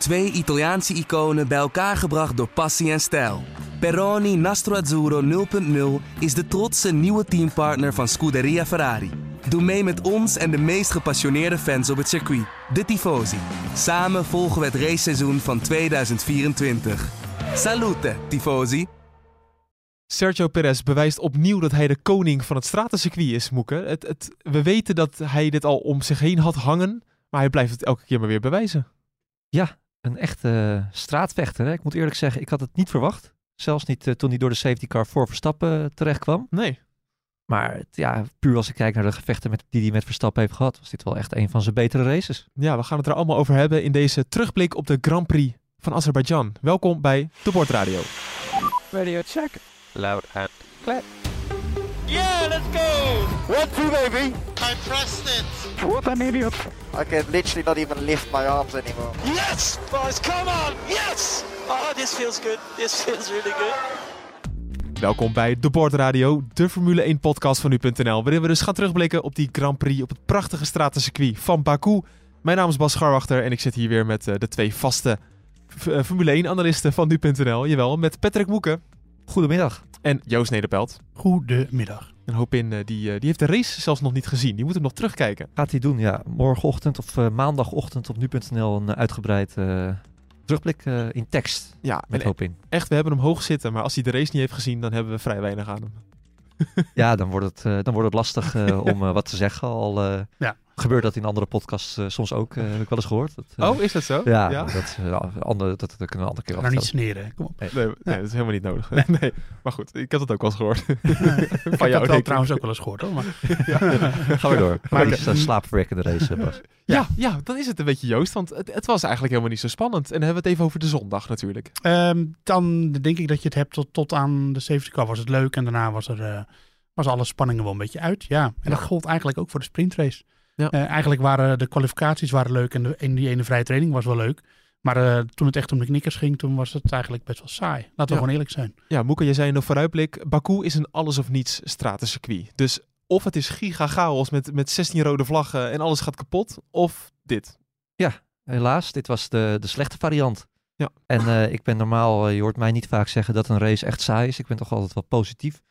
Twee Italiaanse iconen bij elkaar gebracht door passie en stijl. Peroni Nastro Azzurro 0.0 is de trotse nieuwe teampartner van Scuderia Ferrari. Doe mee met ons en de meest gepassioneerde fans op het circuit, de Tifosi. Samen volgen we het raceseizoen van 2024. Salute, Tifosi! Sergio Perez bewijst opnieuw dat hij de koning van het stratencircuit is, Moeke. Het, het, we weten dat hij dit al om zich heen had hangen, maar hij blijft het elke keer maar weer bewijzen. Ja, een echte straatvechter. Hè? Ik moet eerlijk zeggen, ik had het niet verwacht. Zelfs niet uh, toen hij door de safety car voor Verstappen uh, terecht kwam. Nee. Maar het, ja, puur als ik kijk naar de gevechten met, die hij met Verstappen heeft gehad, was dit wel echt een van zijn betere races. Ja, we gaan het er allemaal over hebben in deze terugblik op de Grand Prix van Azerbeidzjan. Welkom bij de Bordradio. Radio check. Loud and clear. Yeah, let's go! One, two, baby! I pressed it! What an idiot! I can literally not even lift my arms anymore. Yes! Boys, come on! Yes! Oh, this feels good. This feels really good. Welkom bij De Board Radio, de Formule 1 podcast van nu.nl. Waarin we dus gaan terugblikken op die Grand Prix op het prachtige stratencircuit van Baku. Mijn naam is Bas Scharwachter en ik zit hier weer met uh, de twee vaste uh, Formule 1 analisten van nu.nl. Jawel, met Patrick Moeken. Goedemiddag. En Joost Nederpelt. Goedemiddag. Een hoop in, uh, die, die heeft de race zelfs nog niet gezien. Die moet hem nog terugkijken. Gaat hij doen, ja. Morgenochtend of maandagochtend op nu.nl een uitgebreid terugblik uh, in tekst. Ja, met hoop in. Echt, we hebben hem hoog zitten, maar als hij de race niet heeft gezien, dan hebben we vrij weinig aan hem. ja, dan wordt het, uh, dan wordt het lastig uh, om wat te zeggen. Al ja. Gebeurt dat in andere podcasts soms ook, heb ik wel eens gehoord. Dat, oh, is dat zo? Ja, ja? Dat, andere, dat, dat kunnen we een andere keer Nou niet sneren, kom op. Nee, nee, nee, dat is helemaal niet nodig. Nee. nee. Maar goed, ik heb het ook wel eens gehoord. ik heb het wel trouwens ook wel eens gehoord hoor. Maar... ja. Gaan we door. Maar is een slaapverwekkende race, Bas. Ja, ja, dan is het een beetje Joost, want het, het, was eigenlijk helemaal niet zo spannend. En dan hebben we het even over de zondag natuurlijk. Um, dan denk ik dat je het hebt tot, tot aan de safety car was het leuk en daarna was er uh, was alle spanningen wel een beetje uit. Ja, en ja. dat gold eigenlijk ook voor de sprintrace. Ja. Uh, eigenlijk waren de kwalificaties waren leuk en, de, en die ene vrije training was wel leuk. Maar uh, toen het echt om de knikkers ging, toen was het eigenlijk best wel saai. Laten we ja. gewoon eerlijk zijn. Ja, Moeke, jij zei in de vooruitblik, Baku is een alles of niets stratencircuit. Dus of het is giga chaos met, met 16 rode vlaggen en alles gaat kapot, of dit. Ja, helaas. Dit was de, de slechte variant. Ja. En uh, ik ben normaal, je hoort mij niet vaak zeggen dat een race echt saai is. Ik ben toch altijd wel positief.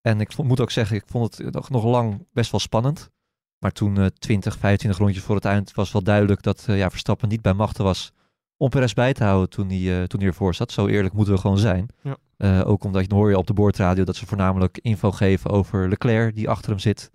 En ik moet ook zeggen, ik vond het nog, nog lang best wel spannend. Maar toen uh, 20, 25 rondjes voor het eind was wel duidelijk dat ja, Verstappen niet bij machten was om Perez bij te houden toen hij, toen hij ervoor zat. Zo eerlijk moeten we gewoon zijn. Ja. Ook omdat je hoor je op de boordradio dat ze voornamelijk info geven over Leclerc die achter hem zit.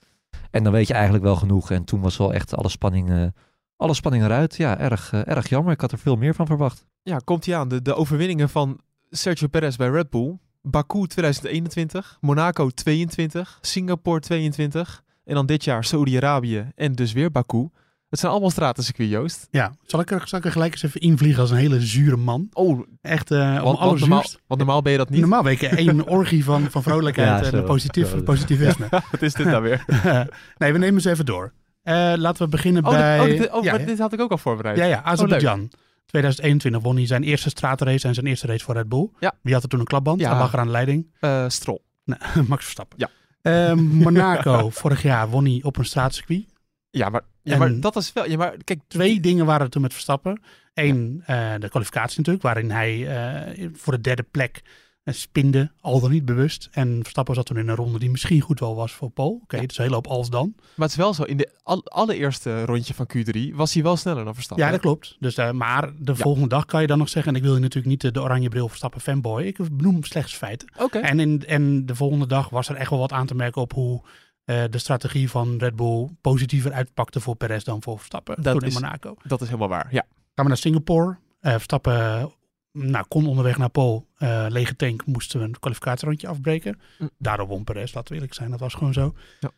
En dan weet je eigenlijk wel genoeg. En toen was wel echt alle spanning, alle spanning eruit. Ja, erg, erg jammer. Ik had er veel meer van verwacht. Ja, komt hij aan. De, de overwinningen van Sergio Perez bij Red Bull. Baku 2021, Monaco 22, Singapore 22. En dan dit jaar Saudi-Arabië en dus weer Baku. Het zijn allemaal stratencircuit, Joost. Ja, zal ik, er, zal ik er gelijk eens even invliegen als een hele zure man? Oh, echt uh, want, alles normaal, want normaal ben je dat niet. Normaal ben ik één orgie van, van vrolijkheid Ja, en positief, positivisme. Wat is dit nou weer? nee, we nemen ze even door. Uh, laten we beginnen Oh, bij... dit, oh, dit, oh ja, dit had ik ook al voorbereid. ja, ja, Oh, Azerbeidzjan. 2021 won hij zijn eerste straatrace en zijn eerste race voor Red Bull. Ja. Wie had er toen een klapband? Ja. Hij lag er aan de leiding. Eh, Strol. Nee, Max Verstappen. Ja. Eh, Monaco, vorig jaar won hij op een straatcircuit. Ja, maar, ja, maar dat is wel... Ja, maar kijk, Twee dingen waren er toen met Verstappen. Eén, eh, de kwalificatie natuurlijk, waarin hij eh, voor de derde plek eh, spinde, al dan niet bewust. En Verstappen zat toen in een ronde die misschien goed wel was voor Paul. Oké, Ja. dus een hele hoop als dan. maar het is wel zo. In de al- allereerste rondje van Q3 was hij wel sneller dan Verstappen. Ja, dat klopt. Dus, eh, maar de Ja. volgende dag kan je dan nog zeggen, en ik wil je natuurlijk niet de, de oranje bril Verstappen fanboy. Ik benoem slechts feiten. Oké. En, in, en de volgende dag was er echt wel wat aan te merken op hoe eh, de strategie van Red Bull positiever uitpakte voor Perez dan voor Verstappen. Dat toen in is- Monaco. Dat is helemaal waar, ja. Gaan we naar Singapore. Eh, Verstappen eh, nou, kon onderweg naar Pol. eh, lege tank moesten we een kwalificatierondje afbreken. Mm. Daardoor won Perez, laten we eerlijk zijn. Dat was gewoon zo. Ja.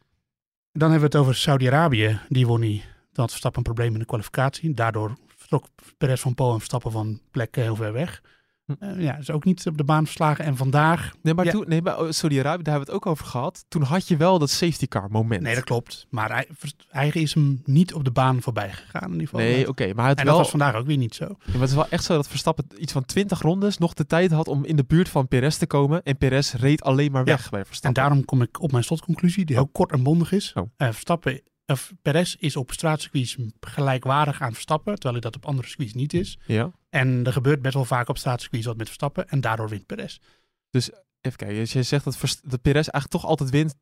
Dan hebben we het over Saudi-Arabië. Die won niet. Dan had Verstappen een probleem in de kwalificatie. Daardoor vertrok Perez van Pol en Verstappen van plek heel ver weg. Hm. Eh, ja, is ook niet op de baan verslagen. En vandaag, Nee, maar Ja. toen, nee, maar oh, Saudi-Arabië, daar hebben we het ook over gehad. Toen had je wel dat safety car moment. nee dat klopt. Maar hij, hij is hem niet op de baan voorbij gegaan in ieder geval. Nee, oké. maar het en wel, dat was vandaag ook weer niet zo. ja, maar het is wel echt zo dat Verstappen iets van 20 rondes nog de tijd had om in de buurt van Perez te komen. En Perez reed alleen maar Ja. weg En daarom kom ik op mijn slotconclusie, die heel kort en bondig is. Oh. Eh, Verstappen, of Perez is op straatcircuits gelijkwaardig aan Verstappen, terwijl hij dat op andere circuits niet is. Ja. En er gebeurt best wel vaak op straatcircuits wat met Verstappen. En daardoor wint Perez. Even kijken, dus je zegt dat, Verst- dat Perez eigenlijk toch altijd wint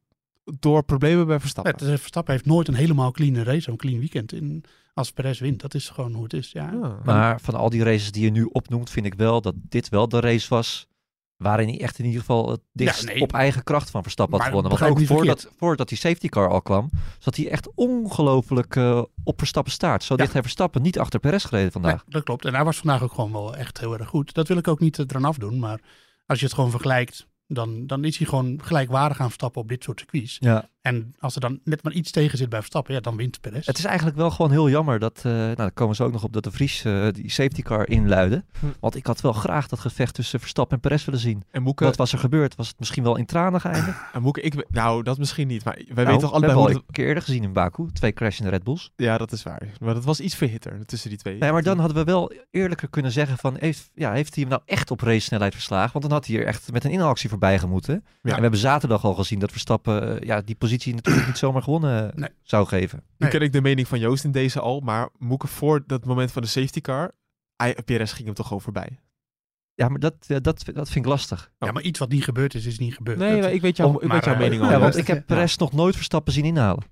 door problemen bij Verstappen. Het, is- Verstappen heeft nooit een helemaal clean race, een clean weekend. In, als Perez wint, dat is gewoon hoe het is. Ja. Ah. Maar van al die races die je nu opnoemt, vind ik wel dat dit wel de race was waarin hij echt in ieder geval het dichtst nee. op eigen kracht van Verstappen had gewonnen. Want ook voordat, voordat die safety car al kwam, zat hij echt ongelooflijk eh, op Verstappen staart. Zo Ja. dicht heeft Verstappen niet achter Perez gereden vandaag. Nee, dat klopt. En hij was vandaag ook gewoon wel echt heel erg goed. Dat wil ik ook niet eh, eraan afdoen. Maar als je het gewoon vergelijkt, dan, dan is hij gewoon gelijkwaardig aan Verstappen op dit soort circuits. Ja. En als er dan net maar iets tegen zit bij Verstappen, ja, dan wint Perez. Het is eigenlijk wel gewoon heel jammer dat, eh nou daar komen ze ook nog op, dat de Vries eh, die safety car inluidde. Hm. Want ik had wel graag dat gevecht tussen Verstappen en Perez willen zien. En Moeke, Wat was er gebeurd? Was het misschien wel in tranen geëindigd? en Moeke ik, nou dat misschien niet, maar wij Nou, weten toch allebei we hoe hebben al het- een keer eerder gezien in Baku. Twee crashende Red Bulls. Ja, dat is waar. Maar dat was iets verhitter tussen die twee. Nee, maar dan hadden we wel eerlijker kunnen zeggen van... Heeft, ja, heeft hij hem nou echt op race snelheid verslagen? Want dan had hij er echt met een inhaalactie voorbij gemoeten. En we hebben zaterdag al gezien dat Verstappen eh, ja, die positie natuurlijk niet zomaar gewonnen Nee. zou geven. Nu ken ik de mening van Joost in deze al, maar Moeke voor dat moment van de safety car, hij, Perez ging hem toch gewoon voorbij. Ja, maar dat, eh, dat, dat vind ik lastig. Ja, maar iets wat niet gebeurd is, is niet gebeurd. Nee, Dat- maar ik weet, jou, ik weet maar, jouw mening al. Ja, want ik heb Ja. Perez nog nooit Verstappen zien inhalen.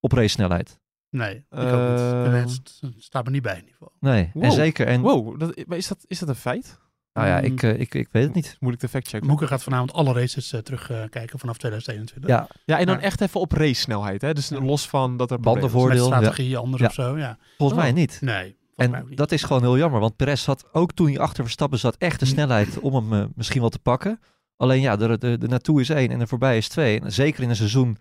Op race snelheid. nee, ik ook niet. Het st- staat me niet bij in ieder geval. Nee, en zeker. En, Wow, dat, maar is, dat, is dat een feit? Nou ja, Mm. ik, eh, ik, ik weet het niet. Moeilijk te factchecken. Moeke gaat vanavond alle races eh, terugkijken vanaf 2021. Ja, Ja, en dan Ja. echt even op race snelheid, hè? Dus los van dat er problemen Bandenvoor- Met ja. strategie anders Ja. of zo, ja. volgens Oh. mij niet. Nee, volgens mij En niet. dat is gewoon heel jammer, want Perez had ook toen hij achter Verstappen zat echt de Hm. snelheid om hem eh, misschien wel te pakken. Alleen ja, de, de, de naartoe is één en er voorbij is twee. En zeker in een seizoen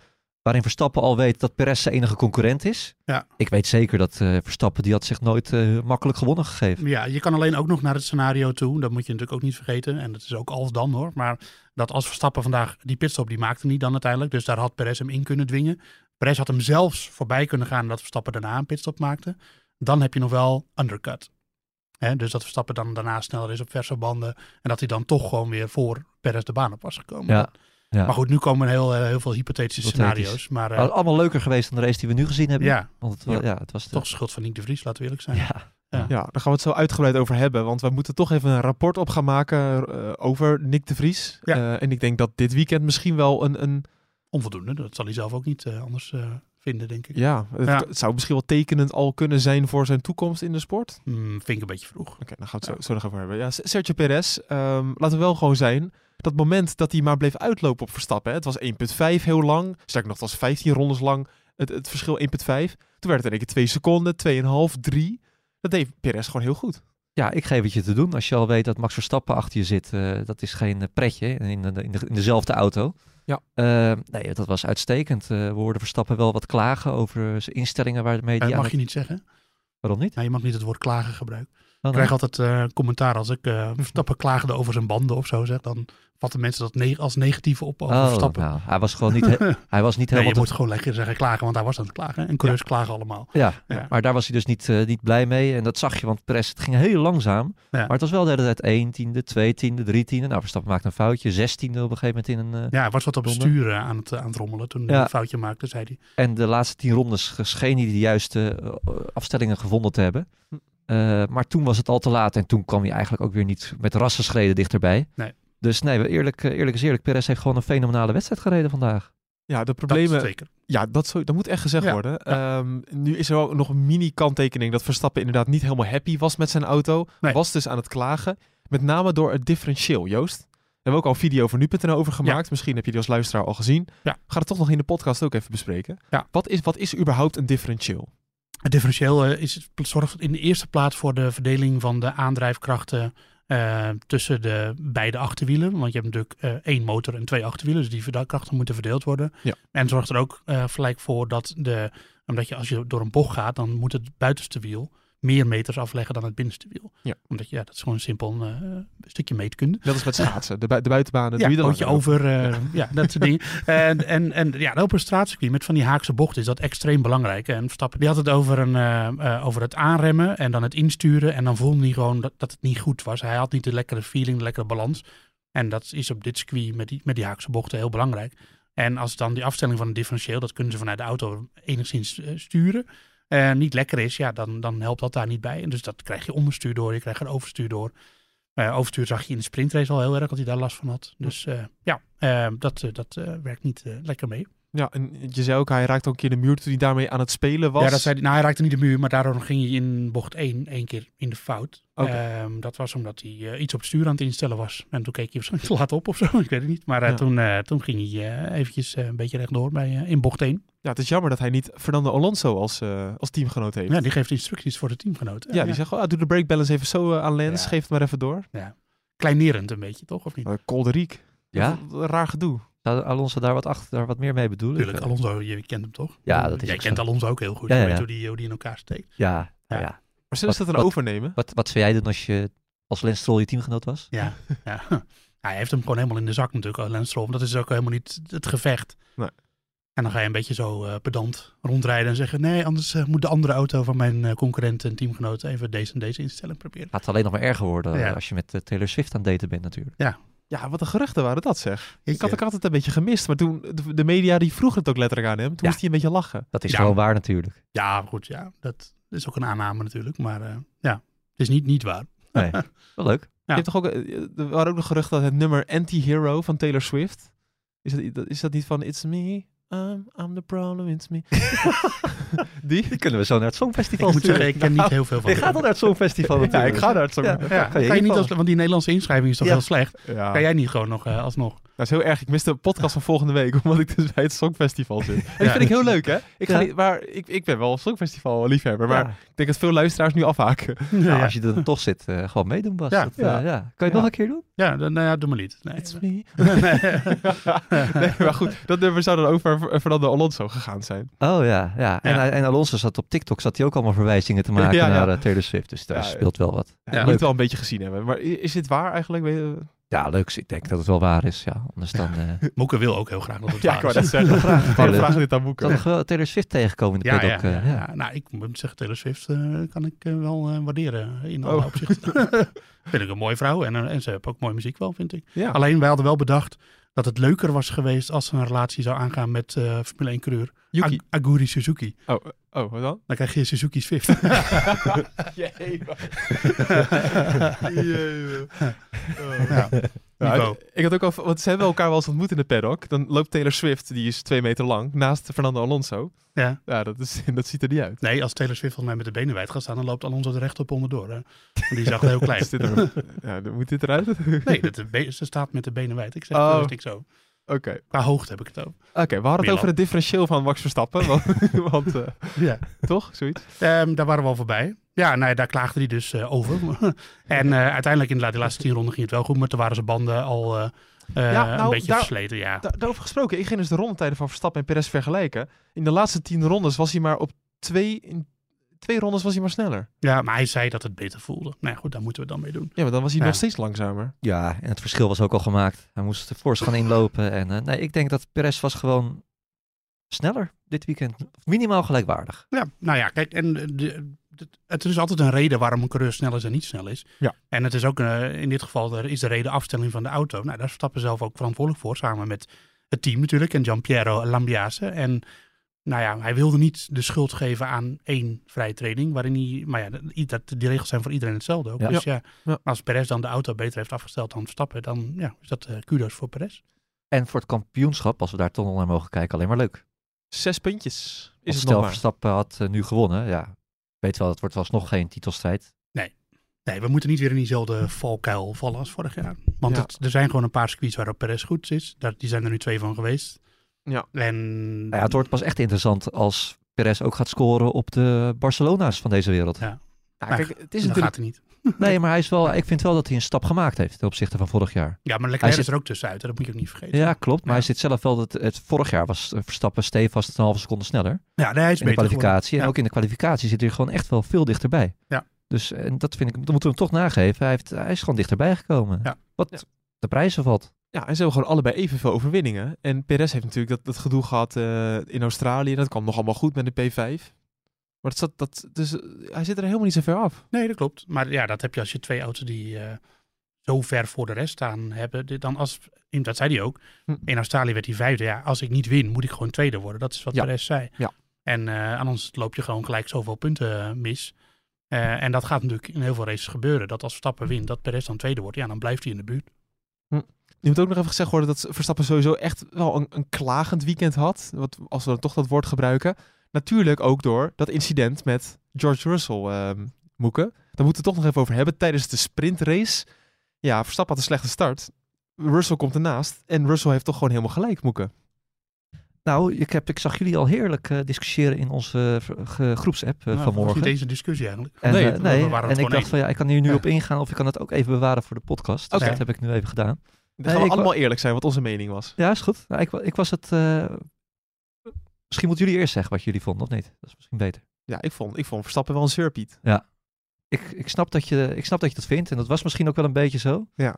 waarin Verstappen al weet dat Perez zijn enige concurrent is. Ja. Ik weet zeker dat eh, Verstappen, die had zich nooit eh, makkelijk gewonnen gegeven. Ja, je kan alleen ook nog naar het scenario toe. Dat moet je natuurlijk ook niet vergeten. En dat is ook als dan hoor. Maar dat als Verstappen vandaag die pitstop, die maakte niet dan uiteindelijk. Dus daar had Perez hem in kunnen dwingen. Perez had hem zelfs voorbij kunnen gaan dat Verstappen daarna een pitstop maakte. Dan heb je nog wel undercut. Dus dat Verstappen dan daarna sneller is op verse banden. En dat hij dan toch gewoon weer voor Perez de baan op was gekomen. Ja, ja. Maar goed, nu komen heel, eh, heel veel hypothetische Hypothetisch. scenario's. Maar eh, allemaal leuker geweest dan de race die we nu gezien hebben. ja, Want het, Ja. ja, het was de- toch de schuld van Nick de Vries, laten we eerlijk zijn. Ja, Ja, daar gaan we het zo uitgebreid over hebben. Want we moeten toch even een rapport op gaan maken eh, over Nick de Vries. Ja. Eh, en ik denk dat dit weekend misschien wel een... een Onvoldoende, dat zal hij zelf ook niet anders eh, vinden, denk ik. ja, het, Ja. het zou misschien wel tekenend al kunnen zijn voor zijn toekomst in de sport. Hmm, vind ik een beetje vroeg. Oké, dan gaan we het Ja. zo, zo nog over hebben. Ja, Sergio Perez, ehm, laten we wel gewoon zijn. Dat moment dat hij maar bleef uitlopen op Verstappen. Hè, het was 1,5 heel lang. Sterker nog, het was 15 rondes lang. Het, het verschil 1,5. Toen werd het in één keer 2 seconden, 2,5, 3. Dat deed Perez gewoon heel goed. Ja, ik geef het je te doen. Als je al weet dat Max Verstappen achter je zit, eh, dat is geen eh, pretje in, de, in, de, in dezelfde auto. Ja. Eh, nee, dat was uitstekend. Eh, we hoorden Verstappen wel wat klagen over zijn instellingen waarmee Dat die aan mag het- je niet zeggen. Waarom niet? Nou, je mag niet het woord klagen gebruiken. Oh, Ik krijg altijd eh, commentaar als ik eh Verstappen klaagde over zijn banden of zo zeg. Dan vatten mensen dat ne- als negatief op Oh, Verstappen. nou, hij was gewoon niet, he- hij was niet Nee, helemaal... je te- moet gewoon lekker zeggen klagen, want hij was aan het klagen. En coureurs klagen allemaal. Ja, Ja. maar daar was hij dus niet, eh, niet blij mee. En dat zag je, want Perez, het ging heel langzaam. Maar het was wel de hele tijd 1 tiende, 2 tiende, 3 tiende. Nou, Verstappen maakte een foutje. 16 op een gegeven moment in een... eh, Ja, hij was wat op Ronde. stuur eh, aan het, aan het rommelen toen hij Ja. een foutje maakte, zei hij. En de laatste tien rondes scheen hij de juiste eh, afstellingen gevonden te hebben. Hm. Eh, maar toen was het al te laat. En toen kwam hij eigenlijk ook weer niet met rassenschreden dichterbij. Nee. Dus nee, eerlijk, eh, eerlijk is eerlijk. Perez heeft gewoon een fenomenale wedstrijd gereden vandaag. Ja, de Dat problemen... zeker. Ja, dat, zo, dat moet echt gezegd Ja, worden. Ehm, nu is er ook nog een mini-kanttekening dat Verstappen inderdaad niet helemaal happy was met zijn auto. Nee. Was dus aan het klagen. Met name door het differentieel, Joost. Daar hebben we ook al een video voor nu.nl over gemaakt. Misschien heb je die als luisteraar al gezien. Ja. We gaan het toch nog in de podcast ook even bespreken. Ja. Wat, is, wat is überhaupt een differentieel? Het differentieel eh, is, zorgt in de eerste plaats voor de verdeling van de aandrijfkrachten eh, tussen de beide achterwielen. Want je hebt natuurlijk eh, één motor en twee achterwielen, dus die krachten moeten verdeeld worden. Ja. En zorgt er ook eh gelijk voor dat de, omdat je als je door een bocht gaat, dan moet het buitenste wiel meer meters afleggen dan het binnenste wiel. Ja. Omdat ja, dat is gewoon een simpel eh, een stukje meetkunde. Dat is met schaatsen. De, bui- de buitenbanen. Ja, doe je er pootje over, eh, ja, dat soort dingen. En, en, en ja, op een straatcircuit met van die haakse bochten is dat extreem belangrijk. En Verstappen die had het over, een, eh, over het aanremmen en dan het insturen. En dan voelde hij gewoon dat, dat het niet goed was. Hij had niet de lekkere feeling, de lekkere balans. En dat is op dit circuit met die, met die haakse bochten heel belangrijk. En als dan die afstelling van het differentieel, dat kunnen ze vanuit de auto enigszins sturen. Eh, niet lekker is, ja, dan, dan helpt dat daar niet bij. En dus dat krijg je onderstuur door, je krijgt er overstuur door. Eh, overstuur zag je in de sprintrace al heel erg dat hij daar last van had. Dus eh, ja, dat, dat werkt niet lekker mee. Ja, en je zei ook, hij raakte ook een keer de muur toen hij daarmee aan het spelen was. Ja, dat zei, hij- nou, hij raakte niet de muur, maar daardoor ging hij in bocht 1 één keer in de fout. Ehm, dat was omdat hij eh, iets op het stuur aan het instellen was. En toen keek hij waarschijnlijk te laat op of zo, ik weet het niet. Maar eh, Ja. toen, eh, toen ging hij eventjes een beetje rechtdoor bij, in bocht 1. Ja, het is jammer dat hij niet Fernando Alonso als, eh, als teamgenoot heeft. Ja, die geeft instructies voor de teamgenoten. Ja, die zegt, oh, doe de brake balance even zo aan Lens, Ja. geef het maar even door. Kleinerend een beetje, toch? Of niet? Uh, Kolderiek. Ja? Raar gedoe. Zou Alonso daar wat achter, daar wat meer mee bedoelen? Tuurlijk, Alonso, je kent hem toch? Ja, dat is Jij kent zo. Alonso ook heel goed. Ja, Je ja, weet ja. hoe die, hoe die in elkaar steekt. Ja, ja. Maar zullen ze dat dan wat- overnemen? Wat, wat zou jij doen als je als Lance Stroll je teamgenoot was? Ja, ja. hij heeft hem gewoon helemaal in de zak natuurlijk, Lance Stroll. Dat is ook helemaal niet het gevecht. Nee. En dan ga je een beetje zo eh, pedant rondrijden en zeggen... nee, anders eh, moet de andere auto van mijn eh, concurrent en teamgenoot... even deze en deze instelling proberen. Gaat het alleen nog maar erger worden Ja. eh, als je met eh, Taylor Swift aan het daten bent natuurlijk. Ja, wat een geruchten waren dat zeg. Ik had het altijd een beetje gemist, maar toen de, de media die vroegen het ook letterlijk aan hem. Toen Ja. moest hij een beetje lachen. Dat is Ja. gewoon waar natuurlijk. Ja, goed, ja. Dat is ook een aanname natuurlijk. Maar eh, ja, het is niet niet waar. Nee. Wel leuk. Je hebt toch ook, eh, er waren ook nog geruchten dat het nummer Anti-Hero van Taylor Swift. Is dat, is dat niet van It's me, I'm, I'm the problem, it's me. die? Die kunnen we zo naar het Songfestival Ik moet zeggen, ik ken niet heel veel van Je gaat al naar het Songfestival Ja, natuurlijk. ik ga naar het zo. Ja. Ja. kan Ja, je kan je niet als, want die Nederlandse inschrijving is toch Ja. heel slecht. Ja. Kan jij niet gewoon nog eh, alsnog? Dat is heel erg. Ik mis de podcast van volgende week, omdat ik dus bij het Songfestival zit. En Ja. vind ik heel leuk, hè? Ik, ga Ja. niet, maar ik, ik ben wel Songfestival liefhebber, maar Ja. ik denk dat veel luisteraars nu afhaken. Nou, als je er dan toch zit, eh, gewoon meedoen Bas. Ja. Dat, eh, Ja. ja. Kan je het Ja. nog een keer doen? Ja, dan, nou ja, doe maar niet. Nee. It's me. Nee. nee, maar goed, dat nummer zou dan over Fernando Alonso gegaan zijn. Oh ja, ja. En, Ja. hij- en Alonso zat op TikTok, zat hij ook allemaal verwijzingen te maken Ja, ja. naar eh, Taylor Swift. Dus daar Ja, speelt wel wat. Ja, moet het wel een beetje gezien hebben. Maar is dit waar eigenlijk? Weet je- Ja, leuk. Ik denk dat het wel waar is. Ja. Anders dan... eh Moeke wil ook heel graag dat het Ja, waar ik wou is. net zeggen. Graag. Dit aan zal wel Taylor Swift tegenkomen in de Ja, paddock. ja, ja, eh, ja. ja. Nou, ik moet zeggen, Taylor Swift eh, kan ik wel eh, waarderen in alle Oh. opzichten. vind ik een mooie vrouw en, en ze heeft ook mooie muziek wel, vind ik. Ja. Alleen, wij hadden wel bedacht dat het leuker was geweest als ze een relatie zou aangaan met eh Formule 1 coureur. Ag- Aguri Suzuki. Oh, oh, wat dan? Dan krijg je Suzuki Swift. Jee, ja. Ja, Niveau. ik, had ook al, want ze hebben elkaar wel eens ontmoet in de paddock. Dan loopt Taylor Swift, die is twee meter lang, naast Fernando Alonso. ja. Ja, dat, is, dat ziet er niet uit. Nee, als Taylor Swift volgens mij met de benen wijd gaat staan, dan loopt Alonso er rechtop onderdoor. Hè. Die is echt heel klein. Is dit er, ja, dan moet dit eruit? Nee, dat de ze staat met de benen wijd. Ik zeg Oh. oh. ik zo. Oké, Qua hoogte heb ik het over. Oké, we hadden het over het differentieel van Max Verstappen. Want, want, eh, Ja. toch? Zoiets? Ehm, daar waren we al voorbij. Ja, nou, ja, daar klaagde hij dus eh, over. en eh, uiteindelijk inderdaad, de laatste tien ronden ging het wel goed. Maar toen waren zijn banden al eh, eh, Ja, nou, een beetje daar- versleten. Ja. Da- daarover gesproken, ik ging dus de rondetijden van Verstappen en Perez vergelijken. In de laatste tien rondes was hij maar op twee... In twee rondes was hij maar sneller. ja, maar hij zei dat het beter voelde. Nou ja, goed, daar moeten we dan mee doen. Ja, maar dan was hij Ja. nog steeds langzamer. Ja, en het verschil was ook al gemaakt. Hij moest de Force gaan inlopen. En eh, nee, ik denk dat Perez was gewoon sneller dit weekend. Minimaal gelijkwaardig. Ja, nou ja, kijk, en de, de- het is altijd een reden waarom een coureur snel is en niet snel is. Ja. En het is ook eh, in dit geval er is de reden afstelling van de auto. Nou, daar is Verstappen zelf ook verantwoordelijk voor, samen met het team natuurlijk en Giampiero Lambiase. En nou ja, hij wilde niet de schuld geven aan één vrije training, waarin hij, maar ja, die regels zijn voor iedereen hetzelfde ook. Ja. Dus ja, Ja. als Perez dan de auto beter heeft afgesteld dan Verstappen, dan ja, is dat eh, kudos voor Perez. En voor het kampioenschap, als we daar toch nog naar mogen kijken, alleen maar leuk. Zes puntjes is het stel nog maar. Verstappen had eh, nu gewonnen, ja. Weet wel, het wordt alsnog geen titelstrijd. Nee, we moeten niet weer in diezelfde valkuil vallen als vorig jaar. Want Ja. het, er zijn gewoon een paar circuits waarop Perez goed is. Daar, die zijn er nu twee van geweest. Ja. En Nou ja, het wordt pas echt interessant als Perez ook gaat scoren op de Barcelona's van deze wereld. Ja. Maar kijk, het is dat natuurlijk... gaat er niet. Nee, maar hij is wel, ik vind wel dat hij een stap gemaakt heeft ten opzichte van vorig jaar. Ja, maar Hij Leclerc zit- is er ook tussenuit. hè. Dat moet je ook niet vergeten. Ja, klopt. Maar Ja. hij zit zelf wel, dat het, vorig jaar was eh, Verstappen stevast een halve seconde sneller. Ja, nee, hij is in de kwalificatie. En Ja. ook in de kwalificatie zit hij gewoon echt wel veel dichterbij. Ja. Dus en dat vind ik, dat moeten we hem toch nageven. Hij, heeft, hij is gewoon dichterbij gekomen. Ja. Wat Ja. de prijzen valt. Ja, en ze hebben gewoon allebei evenveel overwinningen. En Perez heeft natuurlijk dat, dat gedoe gehad eh, in Australië. Dat kwam nog allemaal goed met de P5. Maar dat zat, dat, dus, eh, hij zit er helemaal niet zo ver af. Nee, dat klopt. Maar ja, dat heb je als je twee auto's die eh, zo ver voor de rest staan hebben. Dan als, dat zei hij ook. Hm. In Australië werd hij vijfde. Ja, als ik niet win, moet ik gewoon tweede worden. Dat is wat Ja. Perez zei. Ja. En uh, anders loop je gewoon gelijk zoveel punten mis. Uh, en dat gaat natuurlijk in heel veel races gebeuren. Dat als Verstappen wint, dat Perez dan tweede wordt. Ja, dan blijft hij in de buurt. Je moet ook nog even gezegd worden dat Verstappen sowieso echt wel een, een klagend weekend had. Wat, als we dan toch dat woord gebruiken. Natuurlijk ook door dat incident met George Russell, uh, Moeken. Daar moeten we het toch nog even over hebben. Tijdens de sprintrace. Ja, Verstappen had een slechte start. Russell komt ernaast. En Russell heeft toch gewoon helemaal gelijk, Moeken. Nou, ik, heb, ik zag jullie al heerlijk uh, discussiëren in onze uh, groepsapp uh, nou, vanmorgen. deze discussie eigenlijk. En, nee, nee, we waren en ik dacht één. van ja, ik kan hier nu ja. op ingaan of ik kan het ook even bewaren voor de podcast. Dus Oké. dat heb ik nu even gedaan. Dan gaan we allemaal eerlijk zijn wat onze mening was. Ja, is goed. Nou, ik, ik was het... misschien moeten jullie eerst zeggen wat jullie vonden, of niet? Dat is misschien beter. Ja, ik vond, ik vond Verstappen wel een surpiet. Ja. Ik, ik, snap dat je, ik snap dat je dat vindt en dat was misschien ook wel een beetje zo. Ja.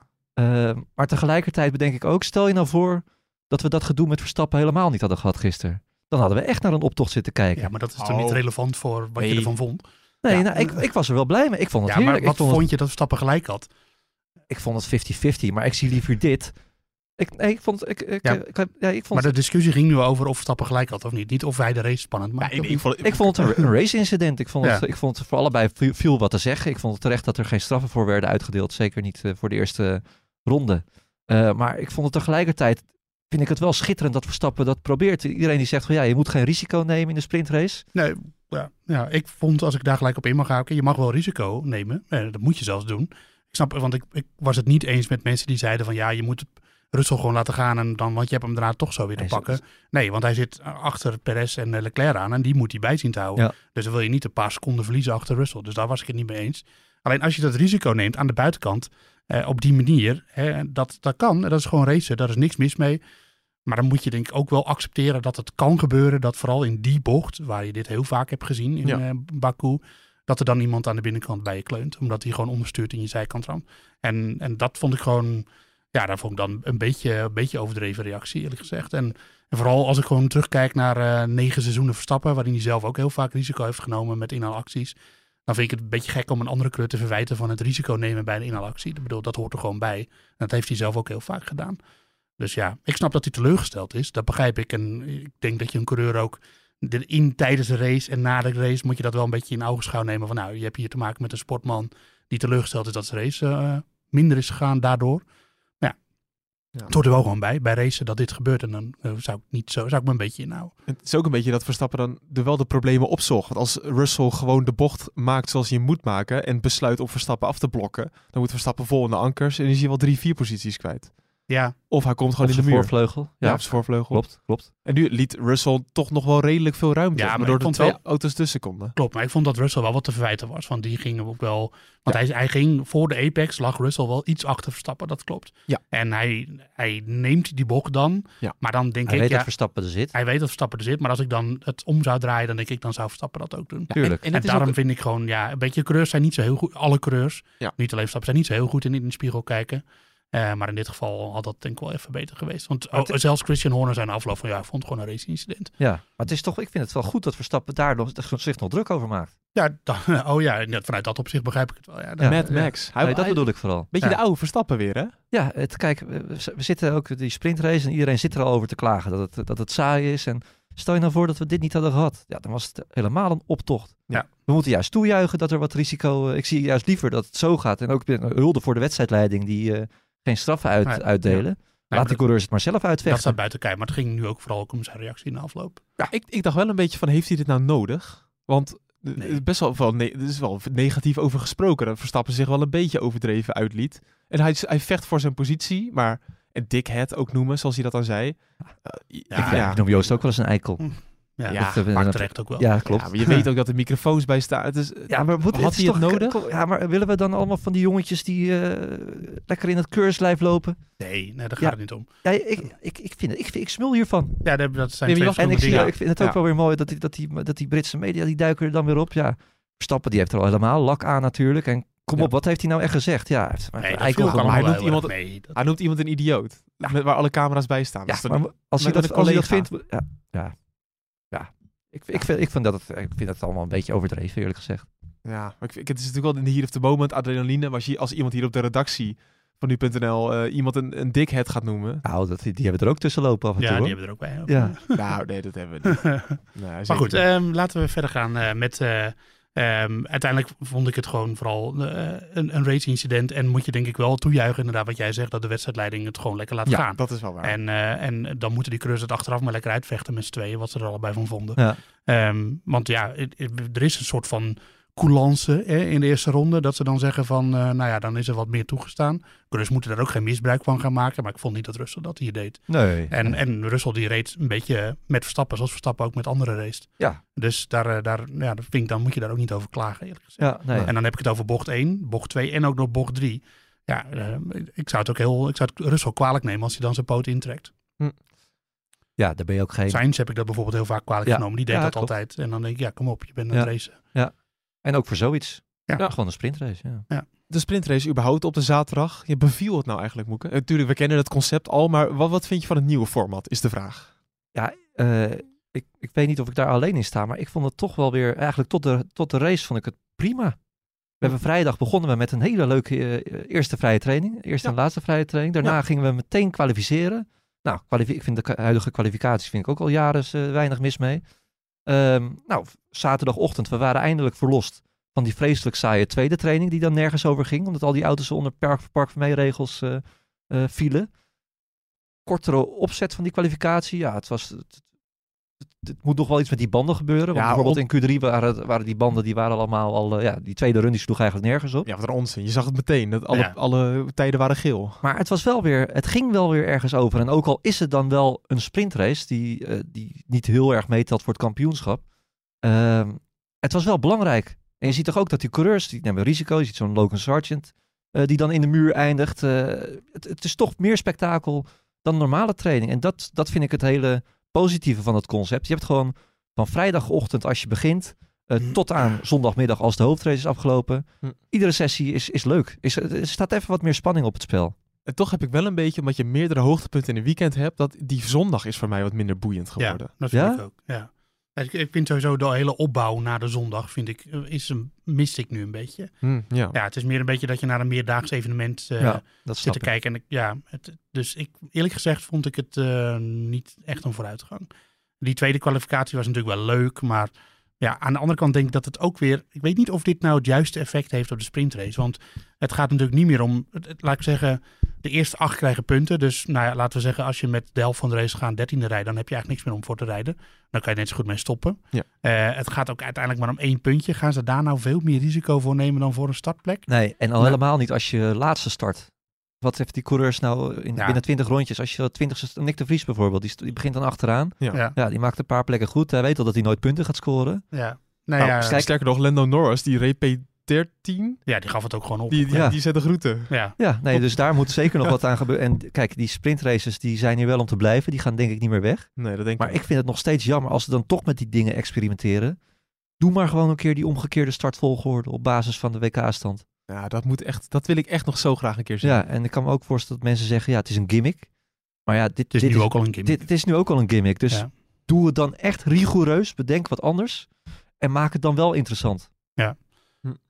maar tegelijkertijd bedenk ik ook, stel je nou voor dat we dat gedoe met Verstappen helemaal niet hadden gehad gisteren. Dan hadden we echt naar een optocht zitten kijken. Ja, maar dat is toch niet Oh. relevant voor wat Nee. je ervan vond? nee, ja. nou, ik, ik was er wel blij mee. Ik vond het Ja, maar heerlijk. wat ik vond het- vond je dat Verstappen gelijk had? Ik vond het 50-50, maar ik zie liever dit. Ik, nee, ik vond. Ik, ik, Ja. ik, heb- ja, ik vond Maar de discussie ging nu over of Verstappen gelijk had of niet. Niet of hij de race spannend Ja, maakte. ik, ik vond, ik vond het een, een race-incident. Ik, vond het- Ja. ik vond het voor allebei viel, wat te zeggen. Ik vond het terecht dat er geen straffen voor werden uitgedeeld. Zeker niet eh, voor de eerste ronde. Eh, maar ik vond het tegelijkertijd. Vind ik het wel schitterend dat Verstappen dat probeert. Iedereen die zegt van ja, je moet geen risico nemen in de sprintrace. Nee, ja, ja, ik vond als ik daar gelijk op in mag haken, je mag wel risico nemen. Eh, dat moet je zelfs doen. Ik snap, want ik, ik was het niet eens met mensen die zeiden van ja, je moet Russell gewoon laten gaan en dan, want je hebt hem daarna toch zo weer te pakken. Nee, want hij zit achter Perez en eh, Leclerc aan en die moet hij bij zien te houden. Ja. Dus dan wil je niet een paar seconden verliezen achter Russell. Dus daar was ik het niet mee eens. Alleen als je dat risico neemt aan de buitenkant, eh, op die manier, hè, dat, dat kan. Dat is gewoon racen, daar is niks mis mee. Maar dan moet je denk ik ook wel accepteren dat het kan gebeuren dat vooral in die bocht, waar je dit heel vaak hebt gezien in Ja. eh, Baku, dat er dan iemand aan de binnenkant bij je kleunt. Omdat hij gewoon onderstuurt in je zijkant ramt. En, en dat vond ik gewoon, ja, daar vond ik dan een beetje, een beetje overdreven reactie eerlijk gezegd. En, en vooral als ik gewoon terugkijk naar eh, negen seizoenen Verstappen, waarin hij zelf ook heel vaak risico heeft genomen met inhaalacties. Dan vind ik het een beetje gek om een andere kleur te verwijten van het risico nemen bij een inhaalactie. Ik bedoel, dat hoort er gewoon bij. En dat heeft hij zelf ook heel vaak gedaan. Dus ja, ik snap dat hij teleurgesteld is. Dat begrijp ik. En ik denk dat je een coureur ook de- in tijdens de race en na de race moet je dat wel een beetje in ogenschouw nemen. Van nou, je hebt hier te maken met een sportman die teleurgesteld is dat zijn race eh, minder is gegaan daardoor. Maar ja, Ja. het hoort er wel gewoon bij. Bij racen dat dit gebeurt. En dan eh, zou ik niet zo, zou ik me een beetje inhouden. Het is ook een beetje dat Verstappen dan er wel de problemen opzocht. Want als Russell gewoon de bocht maakt zoals hij moet maken en besluit om Verstappen af te blokken, dan moet Verstappen vol in de ankers en is hij wel drie, vier posities kwijt. Ja, Of hij komt gewoon Op in de muur. voorvleugel. Ja, Ja, op zijn voorvleugel. klopt, klopt. En nu liet Russell toch nog wel redelijk veel ruimte. Ja, maar door de twee wel- auto's tussen konden. klopt. Maar ik vond dat Russell wel wat te verwijten was. Want die ging ook wel... Want hij, hij ging voor de apex, lag Russell wel iets achter Verstappen. Dat klopt. Ja. En hij, hij neemt die bocht dan. Ja. Maar dan denk Hij ik... weet ja, dat Verstappen er zit. Hij weet dat Verstappen er zit, maar als ik dan het om zou draaien, dan denk ik, dan zou Verstappen dat ook doen. Ja, Tuurlijk. En, en daarom ook- vind ik gewoon, ja, een beetje coureurs zijn niet zo heel goed. Alle coureurs, Ja. niet alleen Verstappen, zijn niet zo heel goed in, in de spiegel kijken. Eh, maar in dit geval had dat denk ik wel even beter geweest. Want het- oh, zelfs Christian Horner zei na afloop van, ja, ik vond het gewoon een race incident. Ja, maar het is toch, ik vind het wel goed dat Verstappen daar nog, zich nog druk over maakt. Ja, dan, oh ja, net vanuit dat opzicht begrijp ik het wel. Ja, Ja. Mad Max. Hij, Nee, dat hij- bedoel ik vooral. Beetje Ja. de oude Verstappen weer, hè? Ja, het, kijk, we, we zitten ook die sprintrace en iedereen zit er al over te klagen dat het, dat het saai is. En stel je nou voor dat we dit niet hadden gehad. Ja, dan was het helemaal een optocht. Ja. We moeten juist toejuichen dat er wat risico... eh, Ik zie juist liever dat het zo gaat. En ook een hulde voor de wedstrijdleiding die eh, geen straffen uit, Nee, uitdelen. Nee, Laat die dat, coureurs het maar zelf dat uitvechten. staat buiten kijf. Maar het ging nu ook vooral ook om zijn reactie in de afloop. Ja, ik, ik dacht wel een beetje van, heeft hij dit nou nodig? Want eh, Nee. best wel, wel ne- er is wel negatief over gesproken. Dat Verstappen zich wel een beetje overdreven uitliet. En hij, hij vecht voor zijn positie, maar een dickhead ook noemen, zoals hij dat dan zei. Eh, Ja, ik, ja, ik noem Joost ook wel eens een eikel. Ja, Ja, dat maar- maakt terecht ook wel. Ja, klopt. Ja, maar je weet ook dat er microfoons bij staan. Het is, Ja, maar moet, had is hij het nodig? Ja, maar willen we dan allemaal van die jongetjes die eh, lekker in het keurslijf lopen? Nee, nee, daar gaat Ja. het niet om. Ja, ik, ik, ik, vind het, ik, vind, ik smul hiervan. Ja, dat dat zijn Nee, twee En ik, ik vind het ook Ja. wel weer mooi dat die, dat, die, dat die Britse media, die duiken er dan weer op. Ja, Verstappen, die heeft er al helemaal lak aan natuurlijk. En kom Ja. op, wat heeft hij nou echt gezegd? Ja, hij Nee, dat hij noemt iemand- mee. Dat- Hij noemt iemand een idioot, met, waar alle camera's bij staan. Ja, Dat toch- maar als je met dat, als je dat collega. vindt... Ja. Ik, ik, vind, ik, vind dat het, ik vind het allemaal een beetje overdreven, eerlijk gezegd. Ja, maar ik, vind- het is natuurlijk wel in de hier of the moment adrenaline. Maar als, je, als iemand hier op de redactie van nu.nl eh, iemand een, een dickhead gaat noemen. Nou, dat, die hebben er ook tussen lopen af en Ja, toe. die hoor. hebben er ook bij. Ja. nou, nee, dat hebben we niet. Nee, Maar goed, niet. ehm, laten we verder gaan eh, met... eh, ehm, uiteindelijk vond ik het gewoon vooral eh, een, een race-incident. En moet je denk ik wel toejuichen, inderdaad, wat jij zegt, dat de wedstrijdleiding het gewoon lekker laat ja, gaan. dat is wel waar. En, eh, en dan moeten die coureurs het achteraf maar lekker uitvechten met z'n tweeën, wat ze er allebei van vonden. Ja. Ehm, want ja, er is een soort van coulance hè, in de eerste ronde. Dat ze dan zeggen van, eh, nou ja, dan is er wat meer toegestaan. Coureurs moeten daar ook geen misbruik van gaan maken. Maar ik vond niet dat Russell dat hier deed. Nee. En, en Russell die reed een beetje met Verstappen, zoals Verstappen ook met anderen race. Ja. Dus daar, eh, daar, ja, dat vind ik, dan moet je daar ook niet over klagen, eerlijk gezegd. Ja, nee. En dan heb ik het over bocht 1, bocht 2 en ook nog bocht 3. Ja, eh, ik zou het ook heel, ik zou het Russell kwalijk nemen als hij dan zijn poot intrekt. ja, daar ben je ook geen... Sainz heb ik dat bijvoorbeeld heel vaak kwalijk Ja. genomen. Die deed Ja, dat klopt. altijd. En dan denk ik, ja, kom op, je bent aan Ja. het racen. En ook voor zoiets. Ja. Ja. Gewoon een sprintrace, ja. de sprintrace überhaupt op de zaterdag. Je beviel het nou eigenlijk, Moeke? Natuurlijk, we kennen het concept al, maar wat, wat vind je van het nieuwe format, is de vraag. Ja, eh, ik, ik weet niet of ik daar alleen in sta, maar ik vond het toch wel weer, eigenlijk tot de, tot de race vond ik het prima. We hebben vrijdag begonnen we met een hele leuke eh, eerste vrije training. Eerste Ja. en laatste vrije training. Daarna Ja. gingen we meteen kwalificeren. Nou, kwalifi- ik vind de huidige kwalificaties vind ik ook al jaren eh, weinig mis mee. Ehm, nou, zaterdagochtend, we waren eindelijk verlost van die vreselijk saaie tweede training die dan nergens over ging. Omdat al die auto's onder park, park van regels eh, eh, vielen. Kortere opzet van die kwalificatie. Ja, het was... Het, het, het moet nog wel iets met die banden gebeuren. Want Ja, bijvoorbeeld in Q3 waren, waren die banden, die waren allemaal al... eh, ja, die tweede run die sloeg eigenlijk nergens op. Ja, wat een onzin. Je zag het meteen, dat alle, Ja. alle tijden waren geel. Maar het was wel weer, het ging wel weer ergens over. En ook al is het dan wel een sprintrace die, eh, die niet heel erg meetelt voor het kampioenschap. ehm, het was wel belangrijk. En je ziet toch ook dat die coureurs, die nemen risico. Je ziet zo'n Logan Sargent, eh, die dan in de muur eindigt. Eh, het, het is toch meer spektakel dan normale training. En dat, dat vind ik het hele positieve van het concept. Je hebt gewoon van vrijdagochtend als je begint, eh, tot aan zondagmiddag als de hoofdrace is afgelopen. Hm. Iedere sessie is, is leuk. Is, er staat even wat meer spanning op het spel. En toch heb ik wel een beetje, omdat je meerdere hoogtepunten in een weekend hebt, dat die zondag is voor mij wat minder boeiend geworden. Ja, dat vind Ja? ik ook. Ja. Ik, ik vind sowieso de hele opbouw naar de zondag, vind ik, eh, is een, mist ik nu een beetje. Hm, ja. Ja, het is meer een beetje dat je naar een meerdaags evenement ja, dat zit te ik. kijken. En ik, ja, het, dus ik, eerlijk gezegd vond ik het eh, niet echt een vooruitgang. Die tweede kwalificatie was natuurlijk wel leuk, maar ja, aan de andere kant denk ik dat het ook weer... Ik weet niet of dit nou het juiste effect heeft op de sprintrace, want het gaat natuurlijk niet meer om, het- het- laat ik zeggen, de eerste acht krijgen punten. Dus nou ja, laten we zeggen, als je met de helft van de race gaat dertiende rijden, dan heb je eigenlijk niks meer om voor te rijden. Dan kan je net zo goed mee stoppen. Ja. Eh, het gaat ook uiteindelijk maar om één puntje. Gaan ze daar nou veel meer risico voor nemen dan voor een startplek? Nee, en al Nou. helemaal niet als je laatste start. Wat heeft die coureurs nou in, Ja. binnen 20 rondjes? Als je 20ste, Nick de Vries bijvoorbeeld, die, die begint dan achteraan. Ja. Ja. Ja, die maakt een paar plekken goed. Hij weet al dat hij nooit punten gaat scoren. Ja. Nee, Nou, ja, sterk- Sterker nog, Lando Norris, die reed P13, ja, die gaf het ook gewoon op. die, die, Ja. die zet de groeten. Ja. Ja, nee, dus daar moet zeker nog wat aan gebeuren. En kijk, die sprintraces die zijn hier wel om te blijven. Die gaan denk ik niet meer weg. Nee, dat denk Maar ik ik vind het nog steeds jammer als ze dan toch met die dingen experimenteren. Doe maar gewoon een keer die omgekeerde startvolgorde op basis van de WK-stand. Ja, dat, moet echt, dat wil ik echt nog zo graag een keer zien. Ja, en ik kan me ook voorstellen dat mensen zeggen, ja, het is een gimmick. Maar ja, dit, Het is dit nu ook al een gimmick. Dit, het is nu ook al een gimmick. Dus Ja. doe het dan echt rigoureus. Bedenk wat anders. En maak het dan wel interessant.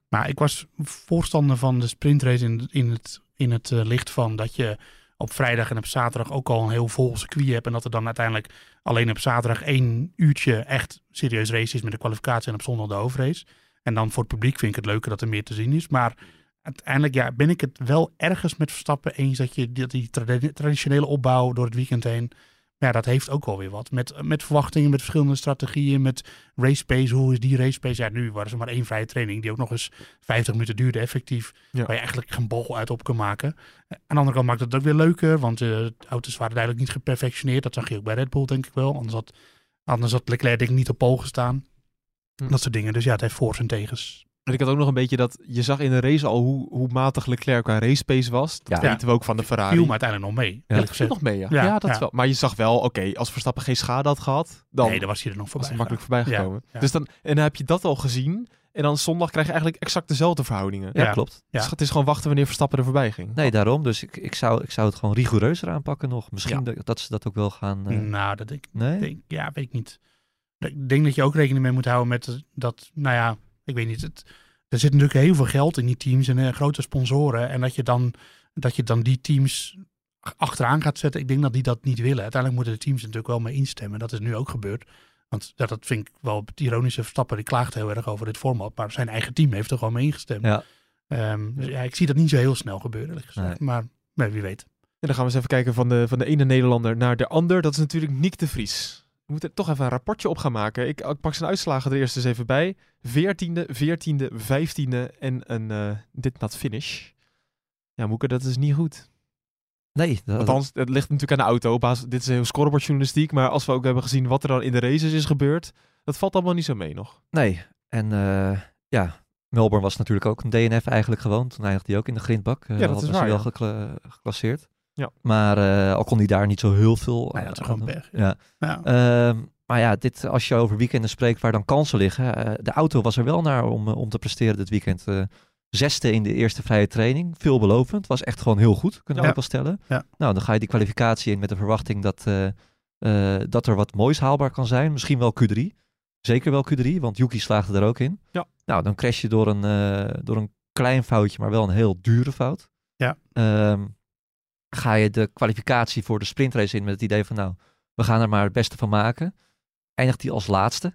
Maar ik was voorstander van de sprintrace in, in het, in het eh, licht van dat je op vrijdag en op zaterdag ook al een heel vol circuit hebt. En dat er dan uiteindelijk alleen op zaterdag één uurtje echt serieus race is met de kwalificatie en op zondag de hoofdrace. En dan voor het publiek vind ik het leuker dat er meer te zien is. Maar uiteindelijk ja, ben ik het wel ergens met Verstappen eens dat je die, die tradi- traditionele opbouw door het weekend heen. Ja, dat heeft ook wel weer wat. Met, met verwachtingen, met verschillende strategieën, met race pace. Hoe is die race pace? Ja, nu waren ze maar één vrije training die ook nog eens 50 minuten duurde effectief. Ja. Waar je eigenlijk geen bal uit op kan maken. Aan de andere kant maakt het ook weer leuker, want eh, de auto's waren duidelijk niet geperfectioneerd. Dat zag je ook bij Red Bull, denk ik wel. Anders had, anders had Leclerc denk ik niet op pol gestaan. Hm. Dat soort dingen. Dus ja, het heeft voor en tegens. En ik had ook nog een beetje dat, je zag in de race al hoe, hoe matig Leclerc qua race pace was. Dat Ja. weten we ook van de Ferrari. Viel me uiteindelijk nog mee. Ja, dat viel nog mee, ja. Ja, Ja, dat ja. wel. Maar je zag wel, oké, als Verstappen geen schade had gehad, dan nee, dan was hij er nog was voorbij. hij makkelijk voorbij gekomen. ja. Dus dan, en dan heb je dat al gezien. En dan zondag krijg je eigenlijk exact dezelfde verhoudingen. Ja, Ja. klopt. Ja. Dus het is gewoon wachten wanneer Verstappen er voorbij ging. Nee, daarom. Dus ik, ik, zou, ik zou het gewoon rigoureuzer aanpakken nog. Misschien dat, dat ze dat ook wel gaan... eh, Nou, dat denk ik nee? denk, ja, weet ik niet. Ik denk dat je ook rekening mee moet houden met dat, nou ja, ik weet niet. Het, er zit natuurlijk heel veel geld in die teams en eh, grote sponsoren. En dat je, dan, dat je dan die teams achteraan gaat zetten. Ik denk dat die dat niet willen. Uiteindelijk moeten de teams natuurlijk wel mee instemmen. Dat is nu ook gebeurd. Want ja, dat vind ik wel het ironische. Verstappen die klaagt heel erg over dit format. Maar zijn eigen team heeft er gewoon mee ingestemd. Ja. Ehm, dus ja, ik zie dat niet zo heel snel gebeuren. Nee. Maar nee, wie weet. En dan gaan we eens even kijken van de, van de ene Nederlander naar de ander. Dat is natuurlijk Nick de Vries. We moeten toch even een rapportje op gaan maken. Ik, ik pak zijn uitslagen er eerst eens even bij. 14e, 14e, 15e en een eh dit not finish. Ja, Moeke, dat is niet goed. Nee, dat, Althans, het ligt natuurlijk aan de auto. Basis- dit is heel scorebordjournalistiek. Maar als we ook hebben gezien wat er dan in de races is gebeurd. Dat valt allemaal niet zo mee nog. nee. En eh, ja, Melbourne was natuurlijk ook een DNF eigenlijk gewoon. Toen eindigde hij ook in de grindbak. Eh, Ja, dat is was hij waar, wel gekla- geclasseerd. Ja. Maar eh, al kon hij daar niet zo heel veel Nou ja, het is gewoon aan doen. pech. Ja. Ja. Ehm, maar ja, dit, als je over weekenden spreekt waar dan kansen liggen. eh, de auto was er wel naar om, om te presteren dit weekend. Eh, zesde in de eerste vrije training. Veelbelovend. Was echt gewoon heel goed, kunnen we Ja. ook wel stellen. Ja. Nou, dan ga je die kwalificatie in met de verwachting dat, eh, eh, dat er wat moois haalbaar kan zijn. Misschien wel Q3. Zeker wel Q3, want Yuki slaagde er ook in. Ja. Nou, dan crash je door een, eh, door een klein foutje, maar wel een heel dure fout. Ja. Ehm, ga je de kwalificatie voor de sprintrace in met het idee van nou, we gaan er maar het beste van maken. Eindigt hij als laatste.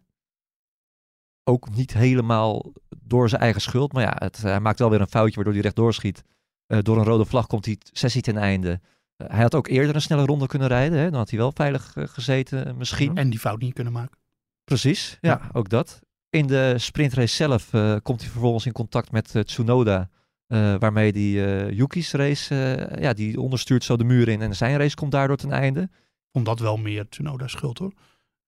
Ook niet helemaal door zijn eigen schuld. Maar ja, het, hij maakt wel weer een foutje waardoor hij rechtdoor schiet. Eh, door een rode vlag komt die sessie ten einde. Eh, hij had ook eerder een snelle ronde kunnen rijden. Hè? Dan had hij wel veilig eh, gezeten misschien. En die fout niet kunnen maken. Precies, ja, Ja. ook dat. In de sprintrace zelf komt hij vervolgens in contact met Tsunoda. Eh, waarmee die eh, Yuki's race, eh, ja, die onderstuurt zo de muur in. En zijn race komt daardoor ten einde. vond dat wel meer Tsunoda schuld hoor.